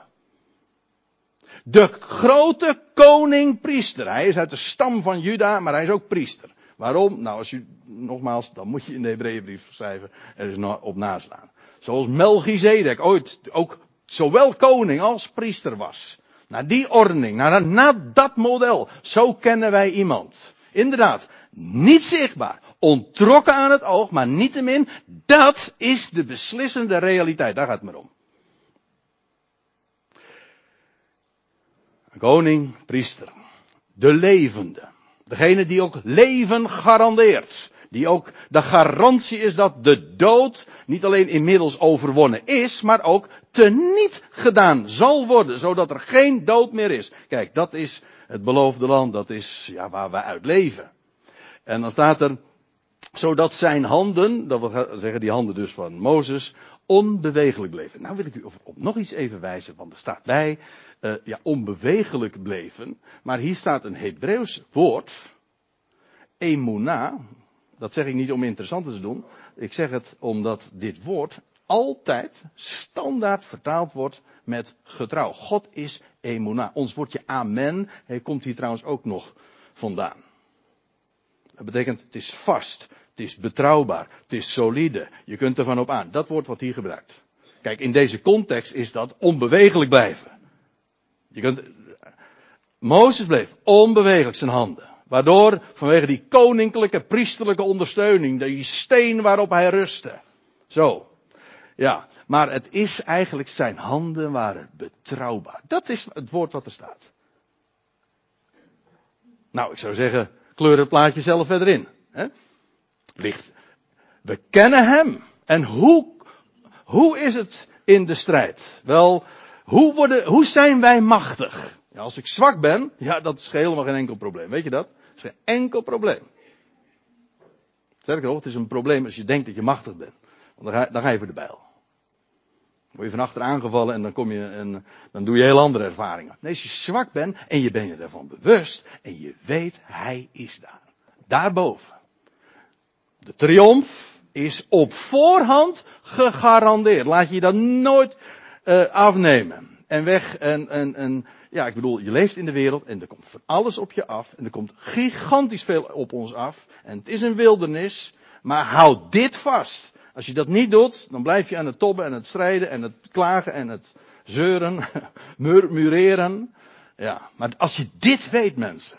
Speaker 1: De grote koning-priester. Hij is uit de stam van Juda, maar hij is ook priester. Waarom? Nou, als u, nogmaals, dan moet je in de Hebreeënbrief schrijven, er is op naslaan. Zoals Melchizedek ooit ook zowel koning als priester was. Naar die ordening, naar, dat model. Zo kennen wij iemand. Inderdaad, niet zichtbaar, ontrokken aan het oog, maar niettemin, dat is de beslissende realiteit. Daar gaat het maar om. Koning, priester, de levende. Degene die ook leven garandeert. Die ook de garantie is dat de dood niet alleen inmiddels overwonnen is, maar ook teniet gedaan zal worden, zodat er geen dood meer is. Kijk, dat is het beloofde land, dat is ja, waar we uit leven. En dan staat er, zodat zijn handen, dat wil zeggen die handen dus van Mozes, onbewegelijk bleven. Nou wil ik u op, nog iets even wijzen, want er staat bij, uh, ja, onbewegelijk bleven. Maar hier staat een Hebreeuws woord, emuna. Dat zeg ik niet om interessant te doen. Ik zeg het omdat dit woord altijd standaard vertaald wordt met getrouw. God is emuna. Ons woordje amen hij komt hier trouwens ook nog vandaan. Dat betekent het is vast, het is betrouwbaar, het is solide. Je kunt ervan op aan. Dat woord wordt hier gebruikt. Kijk, in deze context is dat onbewegelijk blijven. Je kunt, Mozes bleef onbewegelijk zijn handen. Waardoor, vanwege die koninklijke, priesterlijke ondersteuning, die steen waarop hij rustte. Zo. Ja, maar het is eigenlijk zijn handen waren betrouwbaar. Dat is het woord wat er staat. Nou, ik zou zeggen, kleur het plaatje zelf verder in. Hè? Licht. We kennen hem. En hoe, hoe is het in de strijd? Wel, hoe, worden, hoe zijn wij machtig? Ja, als ik zwak ben, ja, dat is helemaal geen enkel probleem. Weet je dat? Is geen enkel probleem. Sterker nog, het is een probleem als je denkt dat je machtig bent. Want dan ga, dan ga je voor de bijl. Word je van achter aangevallen en dan kom je en dan doe je heel andere ervaringen. Nee, als je zwak bent en je bent je ervan bewust en je weet, hij is daar. Daarboven. De triomf is op voorhand gegarandeerd. Laat je dat nooit uh, afnemen. En weg en, en, en, ja, ik bedoel, je leeft in de wereld en er komt van alles op je af. En er komt gigantisch veel op ons af. En het is een wildernis. Maar houd dit vast. Als je dat niet doet, dan blijf je aan het tobben en het strijden en het klagen en het zeuren, <laughs> murmureren. Ja, maar als je dit weet, mensen.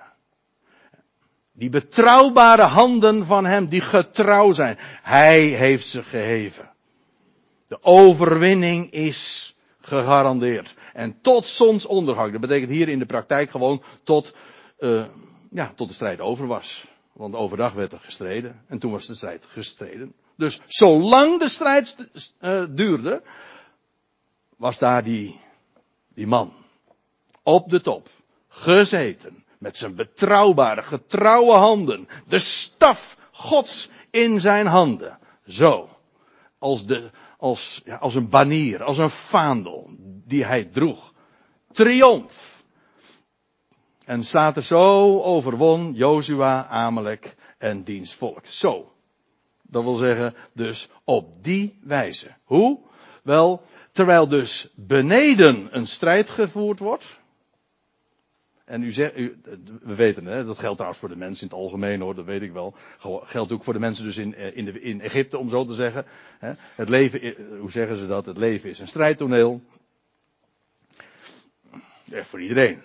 Speaker 1: Die betrouwbare handen van hem, die getrouw zijn. Hij heeft ze geheven. De overwinning is gegarandeerd. En tot zonsondergang. Dat betekent hier in de praktijk gewoon tot, uh, ja, tot de strijd over was. Want overdag werd er gestreden. En toen was de strijd gestreden. Dus zolang de strijd uh, duurde, was daar die, die man. Op de top. Gezeten. Met zijn betrouwbare, getrouwe handen. De staf Gods in zijn handen. Zo. Als, de, als, ja, als een banier, als een vaandel die hij droeg. Triomf. En staat er zo overwon Jozua, Amalek en diens volk. Zo. Dat wil zeggen, dus op die wijze. Hoe? Wel, terwijl dus beneden een strijd gevoerd wordt. En u zegt, u, we weten hè, dat geldt trouwens voor de mensen in het algemeen hoor, dat weet ik wel. Geldt ook voor de mensen dus in, eh, in, de, in Egypte om zo te zeggen. Het leven, hoe zeggen ze dat? Het leven is een strijdtoneel. Ja, voor iedereen.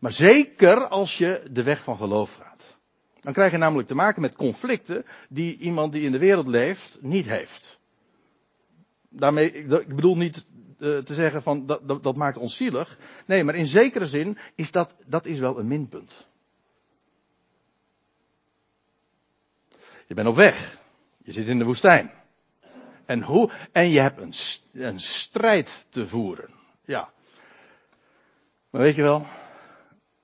Speaker 1: Maar zeker als je de weg van geloof gaat. Dan krijg je namelijk te maken met conflicten die iemand die in de wereld leeft niet heeft. Daarmee, ik bedoel niet te zeggen van dat, dat, dat, maakt ons zielig. Nee, maar in zekere zin is dat, dat is wel een minpunt. Je bent op weg. Je zit in de woestijn. En, hoe, en je hebt een, een strijd te voeren. Ja. Maar weet je wel,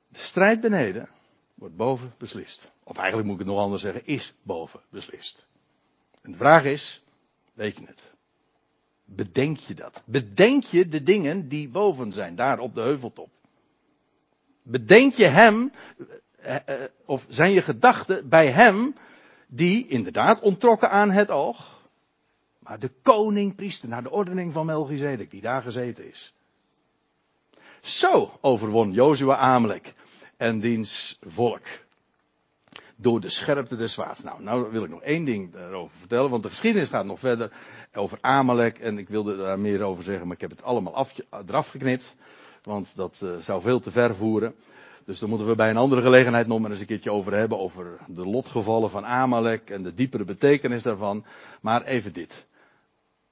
Speaker 1: de strijd beneden wordt boven beslist. Of eigenlijk moet ik het nog anders zeggen, is boven beslist. En de vraag is, weet je het? Bedenk je dat? Bedenk je de dingen die boven zijn, daar op de heuveltop? Bedenk je hem, eh, eh, of zijn je gedachten bij hem, die inderdaad ontrokken aan het oog, maar de koning priester, naar de ordening van Melchizedek, die daar gezeten is. Zo overwon Jozua Amalek en diens volk. Door de scherpte des zwaards. Nou, nou wil ik nog één ding daarover vertellen, want de geschiedenis gaat nog verder over Amalek en ik wilde daar meer over zeggen, maar ik heb het allemaal af, eraf geknipt, want dat uh, zou veel te ver voeren. Dus daar moeten we bij een andere gelegenheid nog maar eens een keertje over hebben, over de lotgevallen van Amalek en de diepere betekenis daarvan. Maar even dit.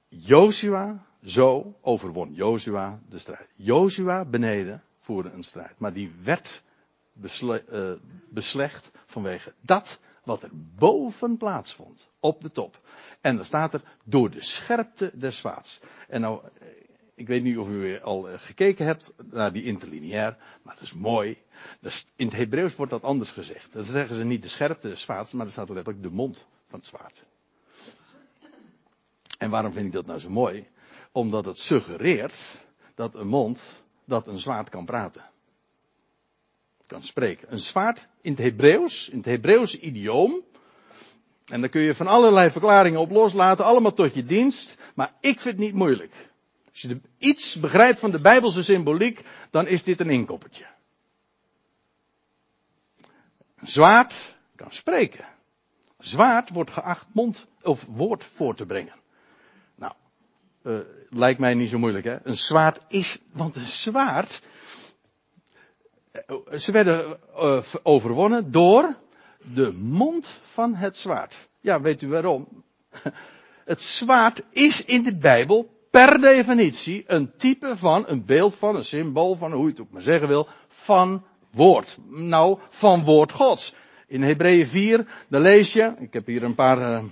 Speaker 1: Joshua, zo overwon Joshua de strijd. Joshua beneden voerde een strijd, maar die werd uh, beslecht vanwege dat wat er boven plaatsvond, op de top. En dan staat er door de scherpte des zwaards. En nou, ik weet niet of u al eh, gekeken hebt naar die interlineair, maar dat is mooi. Dus in het Hebreeuws wordt dat anders gezegd. Dan zeggen ze niet de scherpte des zwaards, maar er staat letterlijk de mond van het zwaard. En waarom vind ik dat nou zo mooi? Omdat het suggereert dat een mond, dat een zwaard kan praten. Kan spreken. Een zwaard in het Hebreeuws, in het Hebreeuwse idioom. En daar kun je van allerlei verklaringen op loslaten, allemaal tot je dienst. Maar ik vind het niet moeilijk. Als je iets begrijpt van de Bijbelse symboliek, dan is dit een inkoppertje. Een zwaard kan spreken. Zwaard wordt geacht mond of woord voor te brengen. Nou, uh, lijkt mij niet zo moeilijk hè. Een zwaard is, want een zwaard, ze werden uh, overwonnen door de mond van het zwaard. Ja, weet u waarom? <laughs> Het zwaard is in de Bijbel per definitie een type van, een beeld van, een symbool van, hoe je het ook maar zeggen wil, van woord. Nou, van woord Gods. In Hebreeën 4, daar lees je, ik heb hier een paar uh,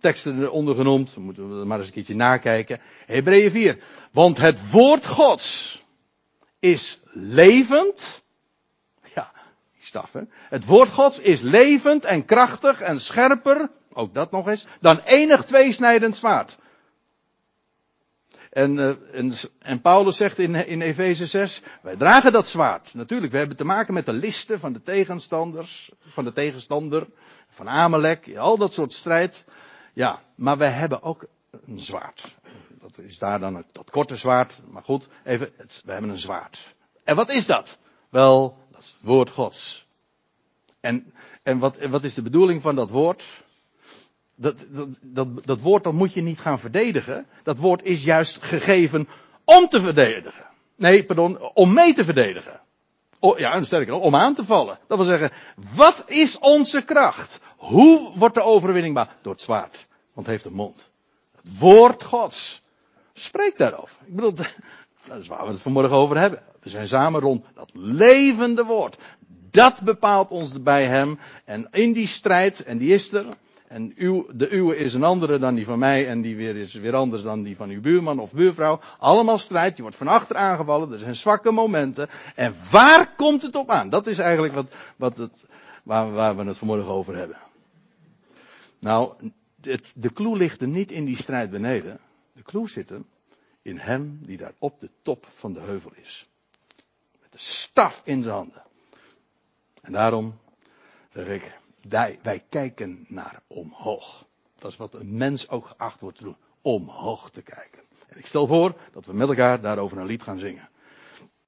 Speaker 1: teksten eronder genoemd, moeten we maar eens een keertje nakijken. Hebreeën 4. Want het woord Gods is levend. Het woord Gods is levend en krachtig en scherper, ook dat nog eens, dan enig tweesnijdend zwaard en, uh, en, en, Paulus zegt in, in Efeze 6, wij dragen dat zwaard. Natuurlijk, we hebben te maken met de listen van de tegenstanders, van de tegenstander, van Amalek, al dat soort strijd. Ja, maar wij hebben ook een zwaard. Dat is daar dan dat korte zwaard, maar goed, even, het, we hebben een zwaard. En wat is dat? Wel, dat is het woord Gods. En, en wat, wat is de bedoeling van dat woord? dat, dat, dat, dat woord dat moet je niet gaan verdedigen. Dat woord is juist gegeven om te verdedigen. Nee, pardon, om mee te verdedigen. Ja, en sterker nog, om aan te vallen. Dat wil zeggen, wat is onze kracht? Hoe wordt de overwinning maar? Door het zwaard. Want het heeft een mond. Het woord Gods. Spreek daarover. Ik bedoel, <laughs> dat is waar we het vanmorgen over hebben. We zijn samen rond dat levende woord. Dat bepaalt ons bij hem. En in die strijd, en die is er, en uw, de uwe is een andere dan die van mij en die weer is weer anders dan die van uw buurman of buurvrouw. Allemaal strijd, je wordt van achter aangevallen, er zijn zwakke momenten. En waar komt het op aan? Dat is eigenlijk wat, wat het, waar, waar we het vanmorgen over hebben. Nou, het, de clue ligt er niet in die strijd beneden. De clue zit hem in hem die daar op de top van de heuvel is. Met de staf in zijn handen. En daarom zeg ik, wij, kijken naar omhoog. Dat is wat een mens ook geacht wordt te doen. Omhoog te kijken. En ik stel voor dat we met elkaar daarover een lied gaan zingen.